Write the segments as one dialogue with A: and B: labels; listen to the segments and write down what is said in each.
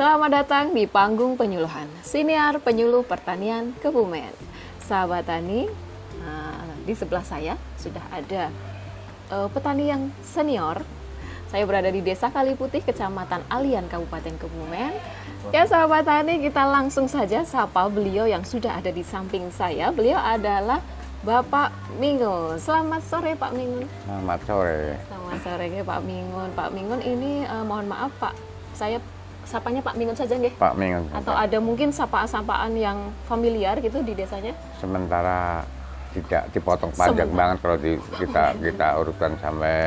A: Selamat datang di panggung penyuluhan Siniar Penyuluh Pertanian Kebumen. Sahabat tani, nah, di sebelah saya sudah ada uh, petani yang senior. Saya berada di Desa Kaliputih, Kecamatan Alian, Kabupaten Kebumen. Ya sahabat tani, kita langsung saja sapa beliau yang sudah ada di samping saya. Beliau adalah Bapak Mingun. Selamat sore Pak Mingun.
B: Selamat sore.
A: Selamat sore Pak Mingun. Pak Mingun ini uh, mohon maaf Pak, saya sapanya Pak Mingun saja nggih?
B: Pak Mingun.
A: Atau ada mungkin sapaan-sapaan yang familiar gitu di desanya?
B: Sementara tidak dipotong panjang Sementara. banget kalau di, kita kita urutkan sampai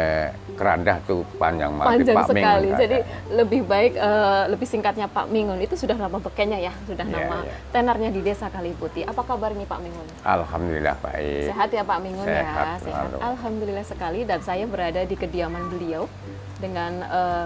B: kerandah tuh panjang banget
A: panjang Pak sekali Mingun, jadi lebih baik uh, lebih singkatnya Pak Mingun itu sudah nama bekenya ya sudah yeah, nama yeah. tenarnya di desa Kaliputi apa kabar nih Pak Mingun
B: Alhamdulillah baik
A: sehat ya Pak Mingun ya? sehat, ya sehat Alhamdulillah sekali dan saya berada di kediaman beliau dengan uh,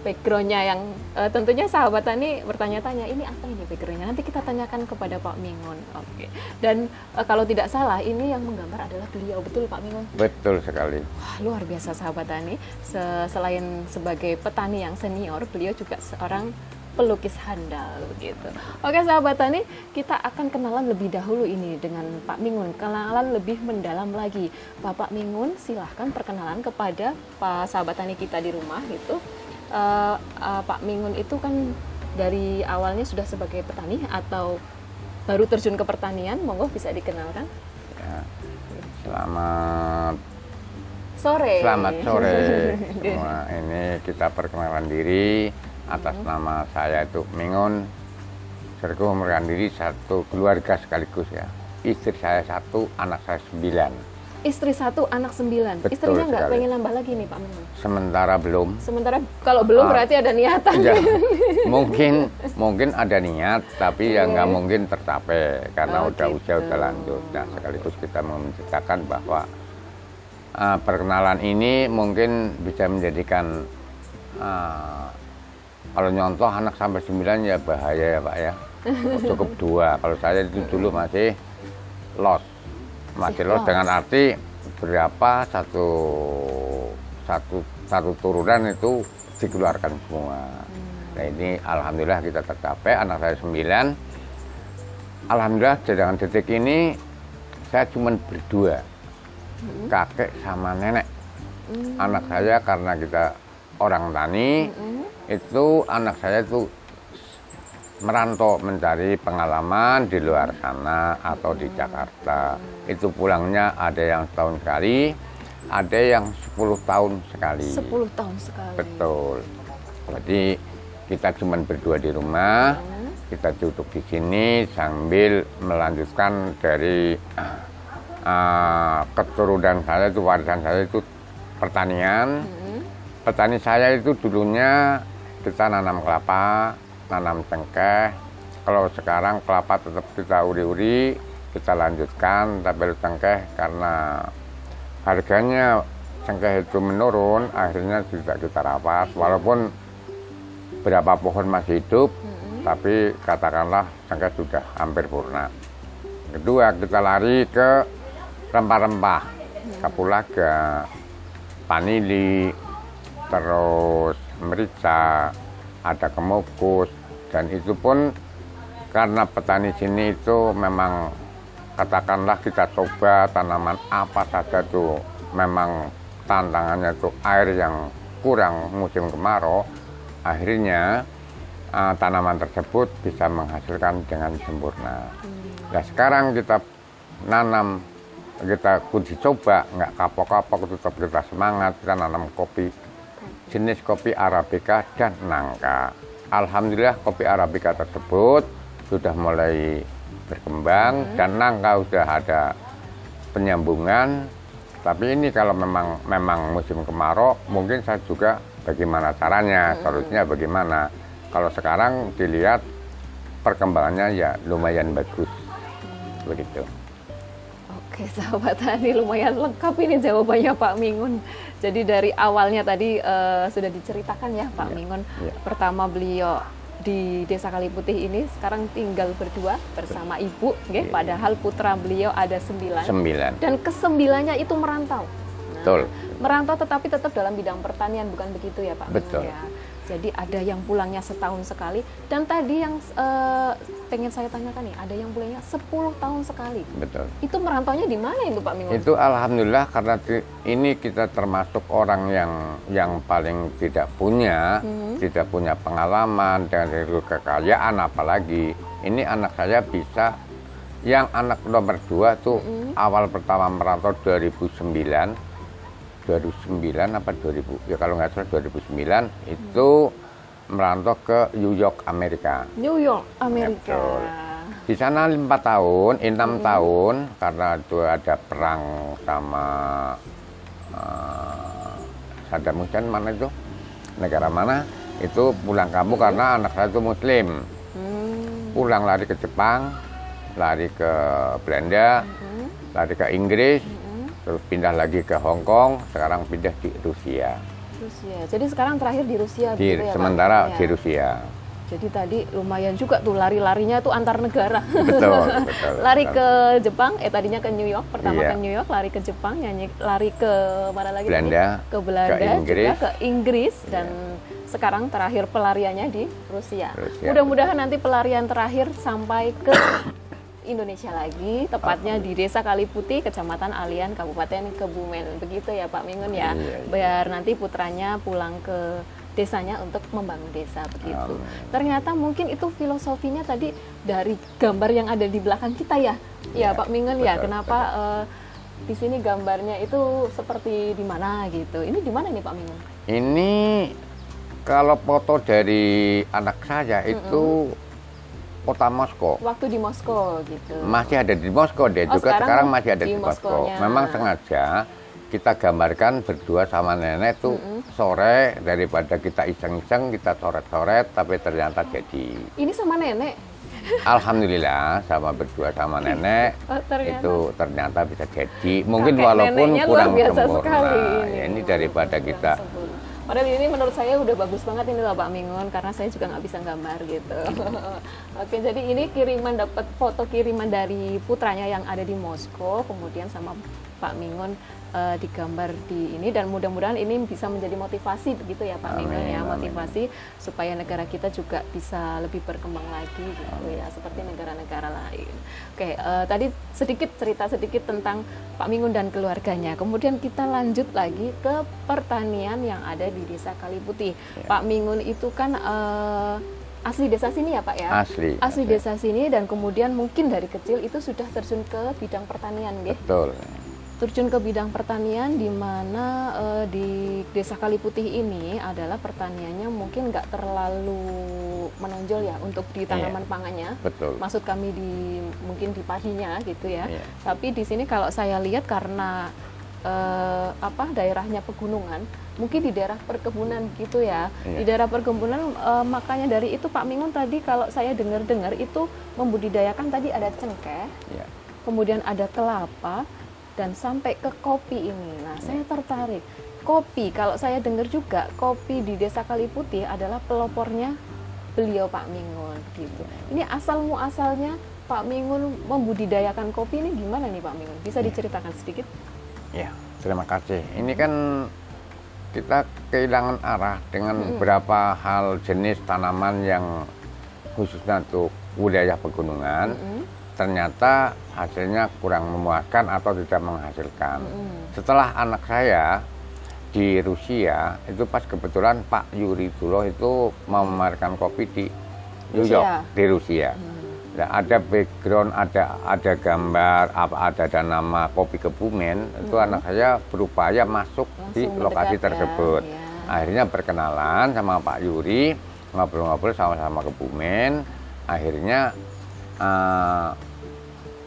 A: backgroundnya yang uh, tentunya sahabat tani bertanya-tanya ini apa ini backgroundnya? Nanti kita tanyakan kepada Pak Mingun. Oke. Okay. dan uh, kalau tidak salah ini yang menggambar adalah beliau. Betul Pak Mingun?
B: Betul sekali.
A: Wah, luar biasa sahabat tani. Se selain sebagai petani yang senior beliau juga seorang pelukis handal gitu. Oke sahabat tani, kita akan kenalan lebih dahulu ini dengan Pak Mingun, kenalan lebih mendalam lagi. Bapak Mingun, silahkan perkenalan kepada Pak sahabat tani kita di rumah gitu uh, uh, Pak Mingun itu kan dari awalnya sudah sebagai petani atau baru terjun ke pertanian? Monggo bisa dikenalkan. Ya,
B: selamat
A: sore.
B: Selamat sore semua. Ini kita perkenalan diri atas hmm. nama saya itu Mingun. Serku memeran diri satu keluarga sekaligus ya. Istri saya satu, anak saya sembilan
A: istri satu, anak sembilan. Betul Istrinya nggak pengen nambah lagi nih Pak?
B: Sementara belum.
A: Sementara kalau belum ah, berarti ada niatan. Ya,
B: mungkin mungkin ada niat, tapi okay. ya nggak mungkin tercapai karena oh, udah gitu. usia udah lanjut. Nah sekaligus kita menceritakan bahwa uh, perkenalan ini mungkin bisa menjadikan uh, kalau nyontoh anak sampai sembilan ya bahaya ya Pak ya. Cukup dua. Kalau saya itu dulu masih lost masih loss dengan arti berapa satu satu satu turunan itu dikeluarkan semua. Hmm. Nah ini alhamdulillah kita tercapai anak saya sembilan. Alhamdulillah dengan detik ini saya cuma berdua hmm. kakek sama nenek. Hmm. Anak saya karena kita orang tani hmm. itu anak saya itu merantau mencari pengalaman di luar sana atau di Jakarta. Itu pulangnya ada yang setahun sekali, ada yang 10 tahun sekali.
A: 10 tahun sekali.
B: Betul. Jadi kita cuma berdua di rumah, hmm. kita duduk di sini sambil melanjutkan dari uh, keturunan saya itu warisan saya itu pertanian. Hmm. Petani saya itu dulunya kita nanam kelapa, nanam cengkeh. Kalau sekarang kelapa tetap kita uri-uri, kita lanjutkan tapi cengkeh karena harganya cengkeh itu menurun, akhirnya tidak kita rawat. Walaupun berapa pohon masih hidup, tapi katakanlah cengkeh sudah hampir purna. Kedua, kita lari ke rempah-rempah, kapulaga, panili, terus merica, ada kemukus, dan itu pun karena petani sini itu memang katakanlah kita coba tanaman apa saja tuh memang tantangannya tuh air yang kurang musim kemarau akhirnya uh, tanaman tersebut bisa menghasilkan dengan sempurna. Hmm. Nah sekarang kita nanam kita kunci coba nggak kapok-kapok tetap kita semangat kita nanam kopi jenis kopi arabica dan nangka Alhamdulillah kopi Arabica tersebut sudah mulai berkembang hmm. dan nangka sudah ada penyambungan. Tapi ini kalau memang memang musim kemarau, mungkin saya juga bagaimana caranya, hmm. solusinya bagaimana. Kalau sekarang dilihat perkembangannya ya lumayan bagus, hmm. begitu.
A: Oke sahabat tani lumayan lengkap ini jawabannya Pak Mingun. Jadi dari awalnya tadi uh, sudah diceritakan ya Pak ya, Mingun. Ya. Pertama beliau di Desa Kaliputih ini sekarang tinggal berdua bersama ibu, okay? ya, padahal putra beliau ada sembilan.
B: Sembilan.
A: Dan kesembilannya itu merantau.
B: Betul.
A: Merantau tetapi tetap dalam bidang pertanian bukan begitu ya Pak? Mingun
B: Betul.
A: Ya? Jadi ada yang pulangnya setahun sekali dan tadi yang eh, pengen saya tanyakan nih, ada yang pulangnya 10 tahun sekali.
B: Betul.
A: Itu merantaunya di mana itu Pak Mingun?
B: Itu alhamdulillah karena ini kita termasuk orang yang yang paling tidak punya,
A: Mhm.
B: tidak punya pengalaman dan itu kekayaan apalagi. Ini anak saya bisa yang anak nomor dua tuh
A: Mhm.
B: awal pertama merantau 2009 2009 apa 2000 ya kalau nggak salah 2009 itu merantau ke New York Amerika.
A: New York, Amerika.
B: Betul. Di sana empat tahun, enam tahun karena itu ada perang sama uh, Saddam Hussein mana itu negara mana itu pulang kamu karena anak saya itu Muslim
A: Hmm.
B: pulang lari ke Jepang lari ke Belanda
A: Hmm.
B: lari ke Inggris
A: Hmm.
B: Terus pindah lagi ke Hong Kong sekarang pindah di Rusia
A: Rusia. Jadi sekarang terakhir di Rusia
B: di
A: begitu ya,
B: sementara
A: Ya.
B: di Rusia
A: Jadi tadi lumayan juga tuh lari-larinya tuh antar negara.
B: betul betul
A: lari
B: betul.
A: ke Jepang, eh tadinya ke New York, pertama
B: Iya.
A: ke New York, lari ke Jepang, nyanyi, lari ke mana lagi? tadi?
B: Belanda,
A: ke Belanda,
B: ke Inggris. Iya.
A: juga ke Inggris dan sekarang terakhir pelariannya di Rusia.
B: Rusia.
A: Mudah-mudahan nanti pelarian terakhir sampai ke Indonesia lagi, tepatnya di Desa Kaliputi, Kecamatan Alian, Kabupaten Kebumen. Begitu ya Pak Mingun ya.
B: Iya, iya.
A: Biar nanti putranya pulang ke desanya untuk membangun desa begitu.
B: Amin.
A: Ternyata mungkin itu filosofinya tadi dari gambar yang ada di belakang kita ya. Ya,
B: Ya,
A: Pak Mingun ya,
B: betul,
A: kenapa eh, di sini gambarnya itu seperti di mana gitu. Ini di mana nih Pak Mingun?
B: Ini kalau foto dari anak saya itu kota Moskow.
A: Waktu di Moskow gitu.
B: Masih ada di Moskow deh
A: Oh,
B: juga
A: sekarang
B: sekarang masih ada
A: di
B: di, Moskow. Memang sengaja kita gambarkan berdua sama nenek tuh sore daripada kita iseng-iseng kita coret-coret tapi ternyata jadi
A: Ini sama nenek.
B: alhamdulillah sama berdua sama nenek
A: Oh, ternyata.
B: itu ternyata bisa jadi mungkin
A: Kakek
B: walaupun kurang
A: biasa
B: sempurna
A: sekali
B: ya, ini daripada kita
A: sempurna. Padahal ini menurut saya udah bagus banget ini loh Pak Mingun karena saya juga nggak bisa gambar gitu. Oke, jadi ini kiriman dapat foto kiriman dari putranya yang ada di Moskow, kemudian sama Pak Mingun eh, digambar di ini dan mudah-mudahan ini bisa menjadi motivasi begitu ya Pak Mingun
B: Amin,
A: ya,
B: amin.
A: motivasi supaya negara kita juga bisa lebih berkembang lagi gitu ya seperti negara-negara lain. Oke, eh, tadi sedikit cerita sedikit tentang Pak Mingun dan keluarganya. Kemudian kita lanjut lagi ke pertanian yang ada di Desa Kaliputi.
B: Ya.
A: Pak Mingun itu kan eh, asli desa sini ya Pak ya?
B: asli
A: Asli desa sini dan kemudian mungkin dari kecil itu sudah terjun ke bidang pertanian, nggih?
B: betul
A: terjun ke bidang pertanian di mana eh, di Desa Kaliputih ini adalah pertaniannya mungkin nggak terlalu menonjol ya untuk di tanaman pangannya.
B: betul
A: Maksud kami di mungkin di padinya gitu ya.
B: Iya.
A: Tapi di sini kalau saya lihat karena eh, apa daerahnya pegunungan, mungkin di daerah perkebunan gitu ya. Di
B: Iya.
A: daerah perkebunan eh, makanya dari itu Pak Mingun tadi kalau saya dengar-dengar itu membudidayakan tadi ada cengkeh,
B: ya
A: kemudian ada kelapa dan sampai ke kopi ini. Nah, saya tertarik. Kopi, kalau saya dengar juga kopi di Desa Kaliputih adalah pelopornya beliau Pak Mingun gitu. Ini asal muasalnya Pak Mingun membudidayakan kopi ini gimana nih Pak Mingun? Bisa diceritakan sedikit?
B: Ya, terima kasih. Ini kan kita kehilangan arah dengan beberapa hal jenis tanaman yang khususnya untuk wilayah pegunungan.
A: Mm,
B: Ternyata hasilnya kurang memuaskan atau tidak menghasilkan.
A: mm.
B: Setelah anak saya di Rusia, itu pas kebetulan Pak Yuri Tulo itu memamerkan kopi di New
A: Rusia.
B: York, di Rusia. Nah, ada background, ada ada gambar, apa ada ada nama kopi Kebumen. Itu anak saya berupaya masuk di
A: Langsung
B: lokasi
A: mendekat ya,
B: tersebut.
A: ya.
B: Akhirnya berkenalan sama Pak Yuri, ngobrol-ngobrol sama-sama Kebumen. Akhirnya eh,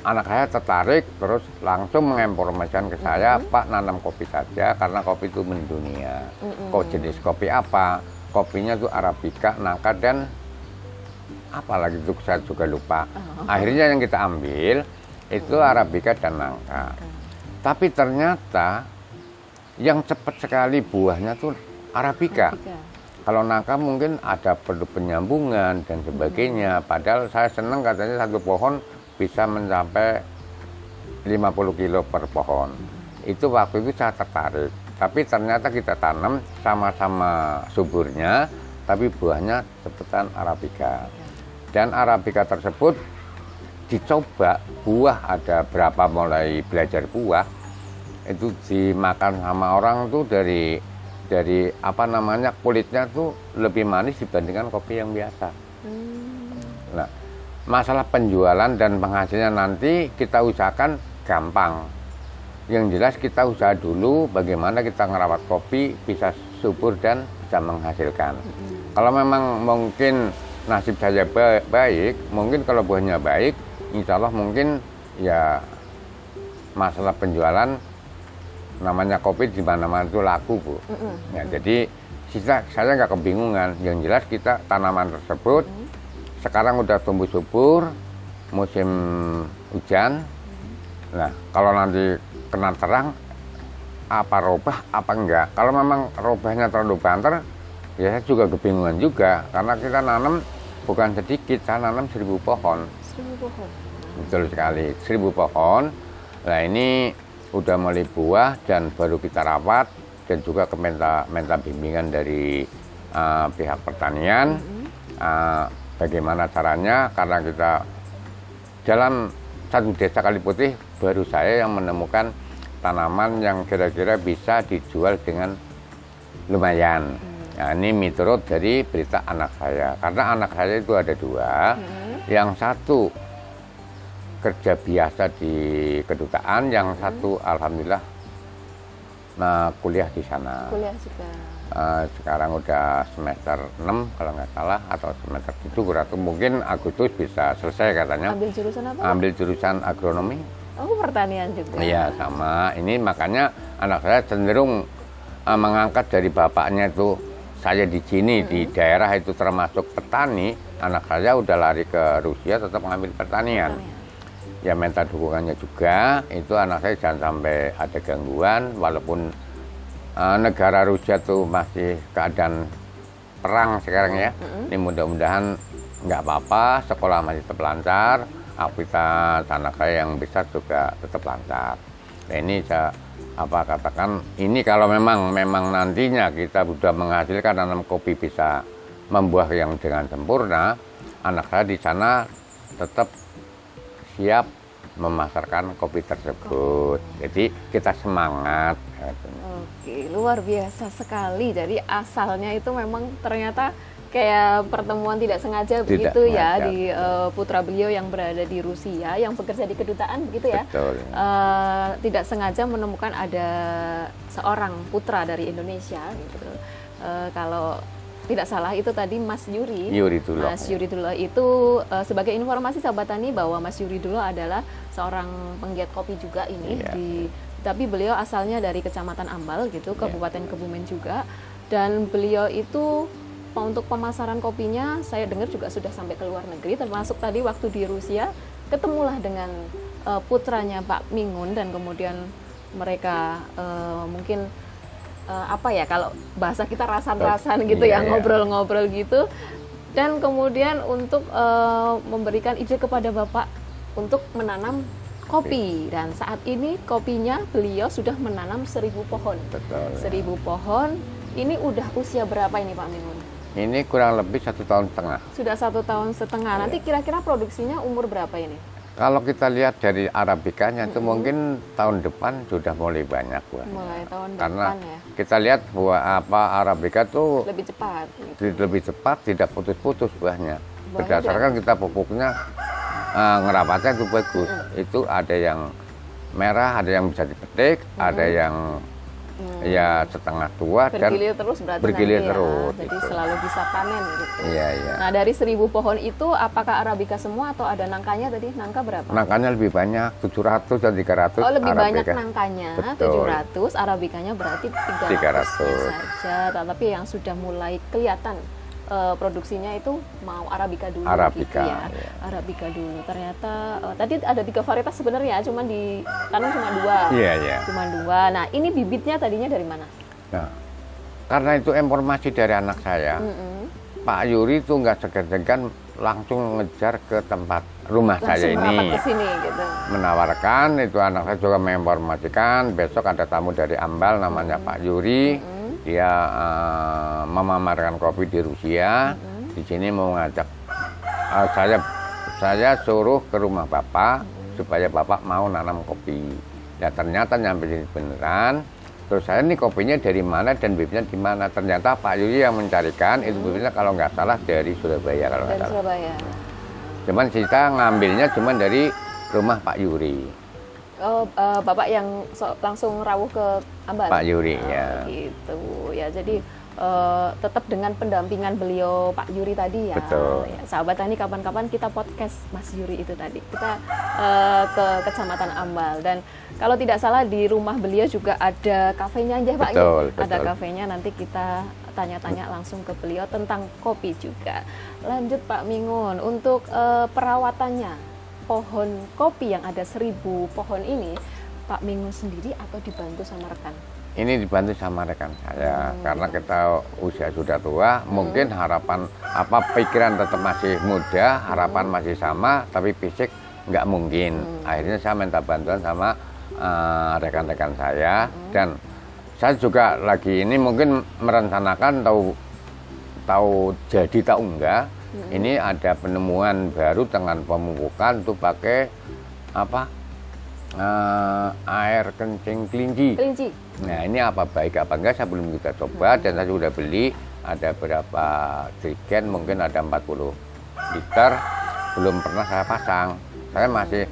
B: anak saya tertarik, terus langsung menginformasikan ke saya, Pak nanam kopi saja karena kopi itu mendunia.
A: Mm-mm.
B: Kok jenis kopi apa? Kopinya tuh Arabica, Nangka dan apa lagi itu saya juga lupa.
A: Oh.
B: Akhirnya yang kita ambil itu Arabica dan Nangka. Tapi ternyata yang cepat sekali buahnya tuh Arabica.
A: Tiga.
B: Kalau nangka mungkin ada perlu penyambungan dan sebagainya. Padahal saya senang katanya satu pohon bisa mencapai 50 kilo per pohon. itu waktu itu saya tertarik. Tapi ternyata kita tanam sama-sama suburnya, tapi buahnya sebutan Arabica. Dan Arabica tersebut dicoba buah ada berapa mulai belajar buah itu dimakan sama orang tuh dari dari apa namanya kulitnya tuh lebih manis dibandingkan kopi yang biasa. Nah, masalah penjualan dan penghasilan nanti kita usahakan gampang. Yang jelas kita usaha dulu bagaimana kita ngerawat kopi bisa subur dan bisa menghasilkan. Kalau memang mungkin nasib saya ba- baik, mungkin kalau buahnya baik, insya Allah mungkin ya masalah penjualan namanya kopi di mana-mana itu laku bu. Ya, jadi sisa saya nggak kebingungan. Yang jelas kita tanaman tersebut sekarang udah tumbuh subur, musim hujan. Nah kalau nanti kena terang, apa robah apa enggak? Kalau memang robahnya terlalu banter, ya saya juga kebingungan juga karena kita nanam bukan sedikit, saya nanam seribu pohon.
A: Seribu pohon.
B: Betul sekali, seribu pohon. Nah ini udah mulai buah dan baru kita rawat dan juga ke minta, minta bimbingan dari uh, pihak pertanian. Uh, bagaimana caranya? Karena kita dalam satu desa Kaliputih baru saya yang menemukan tanaman yang kira-kira bisa dijual dengan lumayan. Nah, ini miturut dari berita anak saya. Karena anak saya itu ada dua. Yang satu kerja biasa di kedutaan, yang satu alhamdulillah nah, kuliah di sana.
A: Kuliah juga.
B: Eh, sekarang udah semester 6 kalau nggak salah atau semester 7 atau mungkin Agustus bisa selesai katanya.
A: Ambil jurusan apa?
B: Ambil jurusan agronomi.
A: Oh, pertanian juga.
B: Iya sama. Ini makanya anak saya cenderung uh, mengangkat dari bapaknya itu saya di sini di daerah itu termasuk petani. Anak saya udah lari ke Rusia tetap mengambil pertanian. Ya minta dukungannya juga. Itu anak saya jangan sampai ada gangguan walaupun uh, negara Rusia tuh masih keadaan perang sekarang ya. Ini mudah-mudahan nggak apa-apa, sekolah masih tetap lancar, aktivitas anak saya yang besar juga tetap lancar. Nah, ini saya apa katakan ini kalau memang memang nantinya kita sudah menghasilkan tanam kopi bisa membuah yang dengan sempurna, anak saya di sana tetap siap memasarkan kopi tersebut. Jadi kita semangat. Katanya.
A: Oke, luar biasa sekali. Jadi asalnya itu memang ternyata kayak pertemuan tidak sengaja
B: Tidak
A: begitu ya di eh, putra beliau yang berada di Rusia yang bekerja di kedutaan begitu ya.
B: Betul.
A: Eh, tidak sengaja menemukan ada seorang putra dari Indonesia gitu. Eh, kalau tidak salah itu tadi Mas Yuri.
B: Yuri Dullah.
A: Mas Yuri Dullah itu eh, sebagai informasi sahabat tani bahwa Mas Yuri Dullah adalah seorang penggiat kopi juga ini
B: Iya.
A: di tapi beliau asalnya dari Kecamatan Ambal gitu, Kabupaten Kebumen juga. Dan beliau itu untuk pemasaran kopinya saya dengar juga sudah sampai ke luar negeri termasuk tadi waktu di Rusia ketemulah dengan eh, putranya Pak Mingun dan kemudian mereka eh, mungkin eh, apa ya kalau bahasa kita rasan-rasan gitu
B: Iya,
A: ya
B: iya.
A: ngobrol-ngobrol gitu. Dan kemudian untuk eh, memberikan ide kepada Bapak untuk menanam kopi dan saat ini kopinya beliau sudah menanam seribu pohon
B: Betul. ya.
A: seribu pohon ini udah usia berapa ini Pak Mingun?
B: Ini kurang lebih satu tahun setengah.
A: Sudah satu tahun setengah. Nanti kira-kira produksinya umur berapa ini?
B: Kalau kita lihat dari arabikanya itu mungkin tahun depan sudah mulai banyak buah.
A: Mulai tahun
B: Karena
A: depan ya.
B: kita lihat buah apa arabika tuh
A: Lebih cepat. gitu.
B: lebih cepat, tidak putus-putus buahnya.
A: Buahnya
B: Berdasarkan kita pupuknya eh, ngerapatnya itu bagus. Itu ada yang merah, ada yang bisa dipetik, ada yang ya setengah tua dan
A: Bergilir terus berarti
B: bergilir
A: nanti ya.
B: terus,
A: Jadi
B: gitu.
A: selalu bisa panen gitu.
B: iya iya.
A: Nah dari seribu pohon itu apakah arabica semua atau ada nangkanya tadi? Nangka berapa?
B: Nangkanya lebih banyak, 700 dan 300
A: Oh lebih banyak
B: Arabica.
A: nangkanya,
B: Betul.
A: 700, arabikanya berarti 300,
B: 300.
A: saja. Tapi yang sudah mulai kelihatan eh, produksinya itu mau arabica dulu
B: Arabica,
A: gitu ya.
B: iya.
A: Arabica dulu. Ternyata eh, tadi ada tiga varietas sebenarnya, cuman di tanam cuma dua.
B: Iya iya.
A: Cuma dua. Nah ini bibitnya tadinya dari mana?
B: Nah, karena itu informasi dari anak saya,
A: Mm-mm.
B: Pak Yuri itu nggak segan-segan langsung ngejar ke tempat rumah
A: Langsung
B: saya ini
A: ke sini gitu.
B: menawarkan itu anak saya juga menginformasikan besok ada tamu dari Ambal namanya Pak Yuri dia eh, memamerkan kopi di Rusia. Di sini mau ngajak eh, saya saya suruh ke rumah bapak supaya bapak mau nanam kopi. Ya ternyata nyampe sini beneran. Terus saya ini kopinya dari mana dan bibitnya di mana? Ternyata Pak Yuri yang mencarikan itu bibitnya kalau nggak salah dari Surabaya kalau nggak
A: Dari
B: salah.
A: Surabaya.
B: cuman kita ngambilnya cuman dari rumah Pak Yuri
A: Oh, eh, Bapak yang so- langsung rawuh ke Ambal.
B: Pak Yuri
A: Oh,
B: ya
A: Gitu. Ya, jadi eh, tetap dengan pendampingan beliau Pak Yuri tadi ya.
B: Betul.
A: Ya, sahabat tani kapan-kapan kita podcast Mas Yuri itu tadi. Kita eh, ke Kecamatan Ambal dan kalau tidak salah di rumah beliau juga ada kafenya aja Pak. ya?
B: Betul,
A: Ada
B: betul.
A: kafenya nanti kita tanya-tanya langsung ke beliau tentang kopi juga. Lanjut Pak Mingun untuk eh, perawatannya pohon kopi yang ada seribu pohon ini Pak Mingun sendiri atau dibantu sama rekan?
B: ini dibantu sama rekan saya karena kita usia sudah tua mungkin harapan apa pikiran tetap masih muda harapan masih sama tapi fisik nggak mungkin. Akhirnya saya minta bantuan sama eh, rekan-rekan saya. Dan saya juga lagi ini mungkin merencanakan tahu tahu jadi tahu enggak ini ada penemuan baru dengan pemupukan itu pakai apa? Eh, air kencing kelinci.
A: Kelinci.
B: Nah ini apa baik apa enggak? Saya belum kita coba dan saya sudah beli. Ada berapa jerigen mungkin ada 40 liter. Belum pernah saya pasang. Saya masih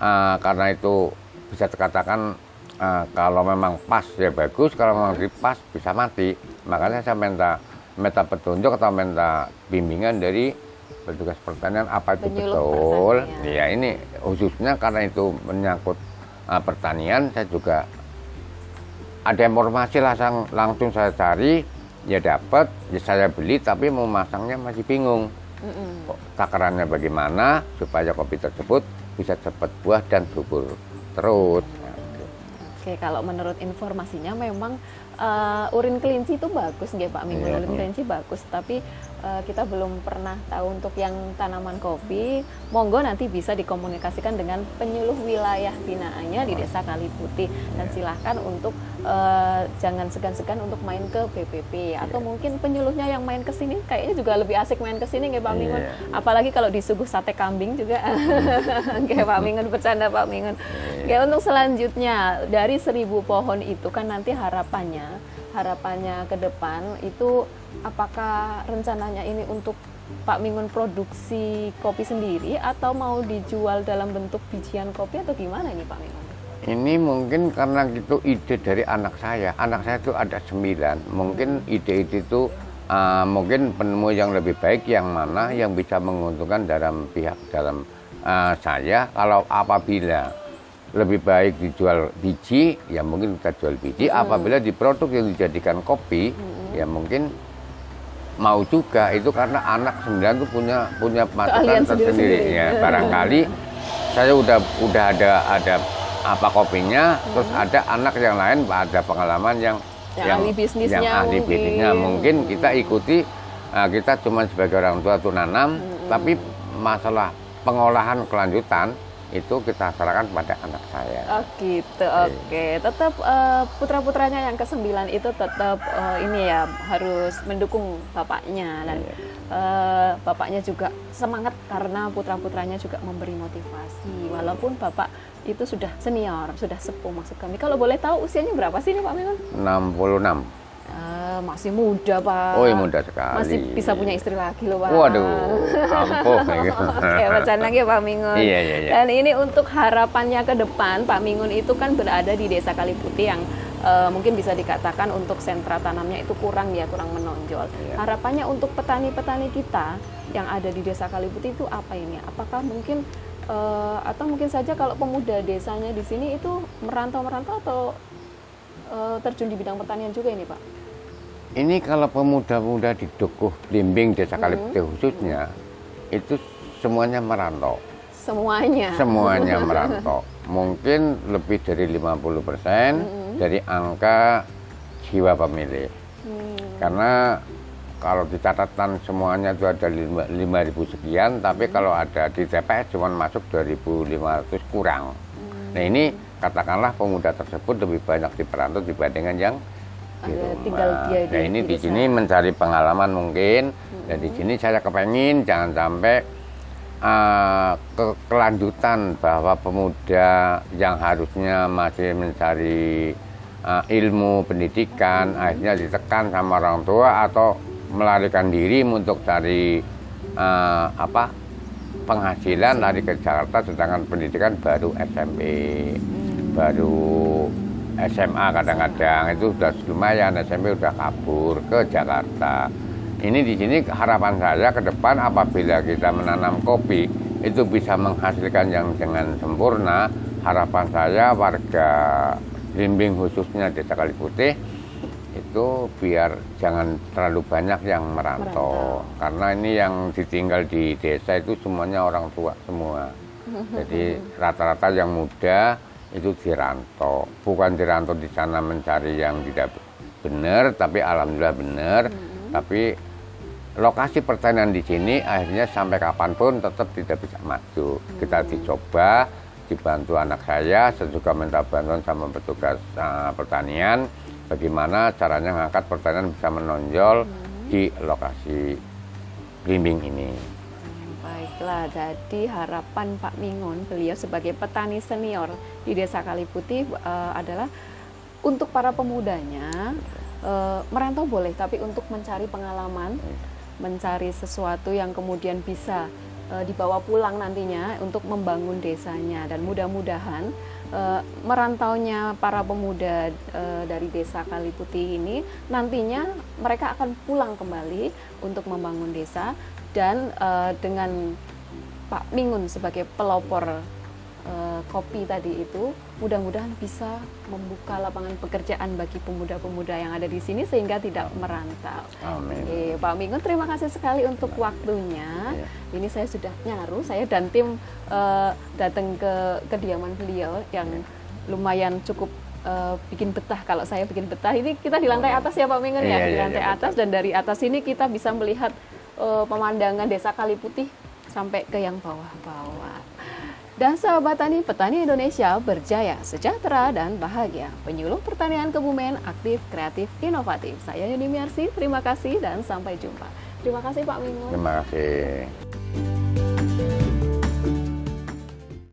B: eh, karena itu bisa dikatakan eh, kalau memang pas ya bagus kalau memang pas bisa mati. Makanya saya minta minta petunjuk atau minta bimbingan dari petugas pertanian apa itu
A: Penyuluh
B: betul
A: pertanian.
B: ya ini khususnya karena itu menyangkut eh, pertanian saya juga ada informasi langsung langsung saya cari ya dapat ya saya beli tapi mau masangnya masih bingung. Kok takarannya bagaimana supaya kopi tersebut bisa cepat buah dan subur terus
A: Oke, kalau menurut informasinya memang eh, urin kelinci itu bagus nggih Pak Mingun.
B: Iya,
A: Urin
B: iya.
A: kelinci bagus, tapi eh, kita belum pernah tahu untuk yang tanaman kopi. Monggo nanti bisa dikomunikasikan dengan penyuluh wilayah binaannya di Desa Kali Putih dan silahkan untuk eh, jangan segan-segan untuk main ke PPP atau mungkin penyuluhnya yang main ke sini kayaknya juga lebih asik main ke sini nggih Pak Mingun.
B: Iya.
A: Apalagi kalau disuguh sate kambing juga. Kayak Pak Mingun bercanda Pak Mingun.
B: Iya.
A: Oke, untuk selanjutnya dari seribu pohon itu kan nanti harapannya, harapannya ke depan itu apakah rencananya ini untuk Pak Mingun produksi kopi sendiri atau mau dijual dalam bentuk bijian kopi atau gimana ini Pak Mingun?
B: Ini mungkin karena itu ide dari anak saya. Anak saya itu ada sembilan. Mungkin ide-ide itu uh, mungkin penemu yang lebih baik yang mana yang bisa menguntungkan dalam pihak dalam uh, saya. Kalau apabila lebih baik dijual biji ya mungkin kita jual biji. Apabila di produk yang dijadikan kopi ya mungkin mau juga. Itu karena anak sembilan itu punya punya masukan tersendiri
A: sendiri-sendiri.
B: ya barangkali saya udah udah ada ada apa kopinya terus ada anak yang lain ada pengalaman yang
A: Yang ahli bisnisnya
B: yang ahli
A: mungkin.
B: bisnisnya. Mungkin kita ikuti uh, kita cuma sebagai orang tua tuh nanam tapi masalah pengolahan kelanjutan itu kita serahkan pada anak saya.
A: Oh gitu, oke. Tetap eh, putra-putranya yang kesembilan itu tetap eh, ini ya harus mendukung bapaknya dan eh, bapaknya juga semangat karena putra-putranya juga memberi motivasi. Walaupun bapak itu sudah senior, sudah sepuh maksud kami. Kalau boleh tahu usianya berapa sih nih Pak Mingun?
B: 66
A: Eh, masih muda Pak.
B: oh iya muda sekali
A: Masih bisa punya istri lagi loh Pak.
B: waduh ampuh.
A: Oke, bercanda lagi Pak Mingun.
B: Iya, iya, iya.
A: Dan ini untuk harapannya ke depan, Pak Mingun itu kan berada di Desa Kaliputih yang eh, mungkin bisa dikatakan untuk sentra tanamnya itu kurang ya, kurang menonjol.
B: Iya.
A: Harapannya untuk petani-petani kita yang ada di Desa Kaliputih itu apa ini? Apakah mungkin eh, atau mungkin saja kalau pemuda desanya di sini itu merantau-merantau atau eh, terjun di bidang pertanian juga ini, Pak?
B: Ini kalau pemuda-pemuda di Dukuh Blimbing Desa
A: Mm-hmm.
B: Kaliputih khususnya itu semuanya merantau.
A: Semuanya.
B: Semuanya merantau. Mungkin lebih dari 50%
A: Mm-hmm.
B: dari angka jiwa pemilih.
A: Hmm.
B: Karena kalau di catatan semuanya itu ada 5.000 sekian, tapi hmm. kalau ada di TPS cuma masuk 2.500 kurang. Hmm. Nah ini katakanlah pemuda tersebut lebih banyak di perantau dibandingkan yang di rumah. Tinggal dia nah ini di sini mencari pengalaman mungkin, hmm. dan di sini saya kepengin jangan sampai uh, ke kelanjutan bahwa pemuda yang harusnya masih mencari uh, ilmu pendidikan hmm. akhirnya ditekan sama orang tua atau melarikan diri untuk cari uh, apa penghasilan lari ke Jakarta sedangkan pendidikan baru SMP hmm. baru SMA kadang-kadang. Itu sudah lumayan SMP sudah kabur ke Jakarta. Ini di sini harapan saya ke depan apabila kita menanam kopi itu bisa menghasilkan yang dengan sempurna. Harapan saya warga Limbing khususnya Desa Kaliputih itu biar jangan terlalu banyak yang merantau. merantau karena ini yang ditinggal di desa itu semuanya orang tua semua jadi rata-rata yang muda itu dirantau bukan dirantau di sana mencari yang tidak benar tapi alhamdulillah benar hmm. tapi lokasi pertanian di sini akhirnya sampai kapan pun tetap tidak bisa maju hmm. kita dicoba dibantu anak saya saya juga minta bantuan sama petugas uh, pertanian bagaimana caranya mengangkat pertanian bisa menonjol hmm. di lokasi blimbing ini.
A: Baiklah, jadi harapan Pak Mingun, beliau sebagai petani senior di Desa Kaliputi uh, adalah untuk para pemudanya uh, merantau boleh, tapi untuk mencari pengalaman, hmm. mencari sesuatu yang kemudian bisa uh, dibawa pulang nantinya untuk membangun desanya dan mudah-mudahan uh, merantaunya para pemuda uh, dari desa Kaliputi ini nantinya mereka akan pulang kembali untuk membangun desa dan uh, dengan Pak Mingun sebagai pelopor uh, kopi tadi itu mudah-mudahan bisa membuka lapangan pekerjaan bagi pemuda-pemuda yang ada di sini sehingga tidak merantau. Amin. Oke, Pak Mingun terima kasih sekali untuk waktunya. Ya. Ini saya sudah nyaru, saya dan tim uh, datang ke kediaman beliau yang ya. lumayan cukup uh, bikin betah kalau saya bikin betah ini kita di lantai oh, atas ya Pak Mingun ya, ya di iya, lantai ya, atas dan dari atas ini kita bisa melihat uh, pemandangan desa Kaliputih sampai ke yang bawah-bawah. Dan sahabat tani, petani Indonesia berjaya, sejahtera, dan bahagia. Penyuluh pertanian Kebumen aktif, kreatif, inovatif. Saya Yuni Miarsi, terima kasih dan sampai jumpa. Terima kasih Pak Mingun.
B: Terima kasih.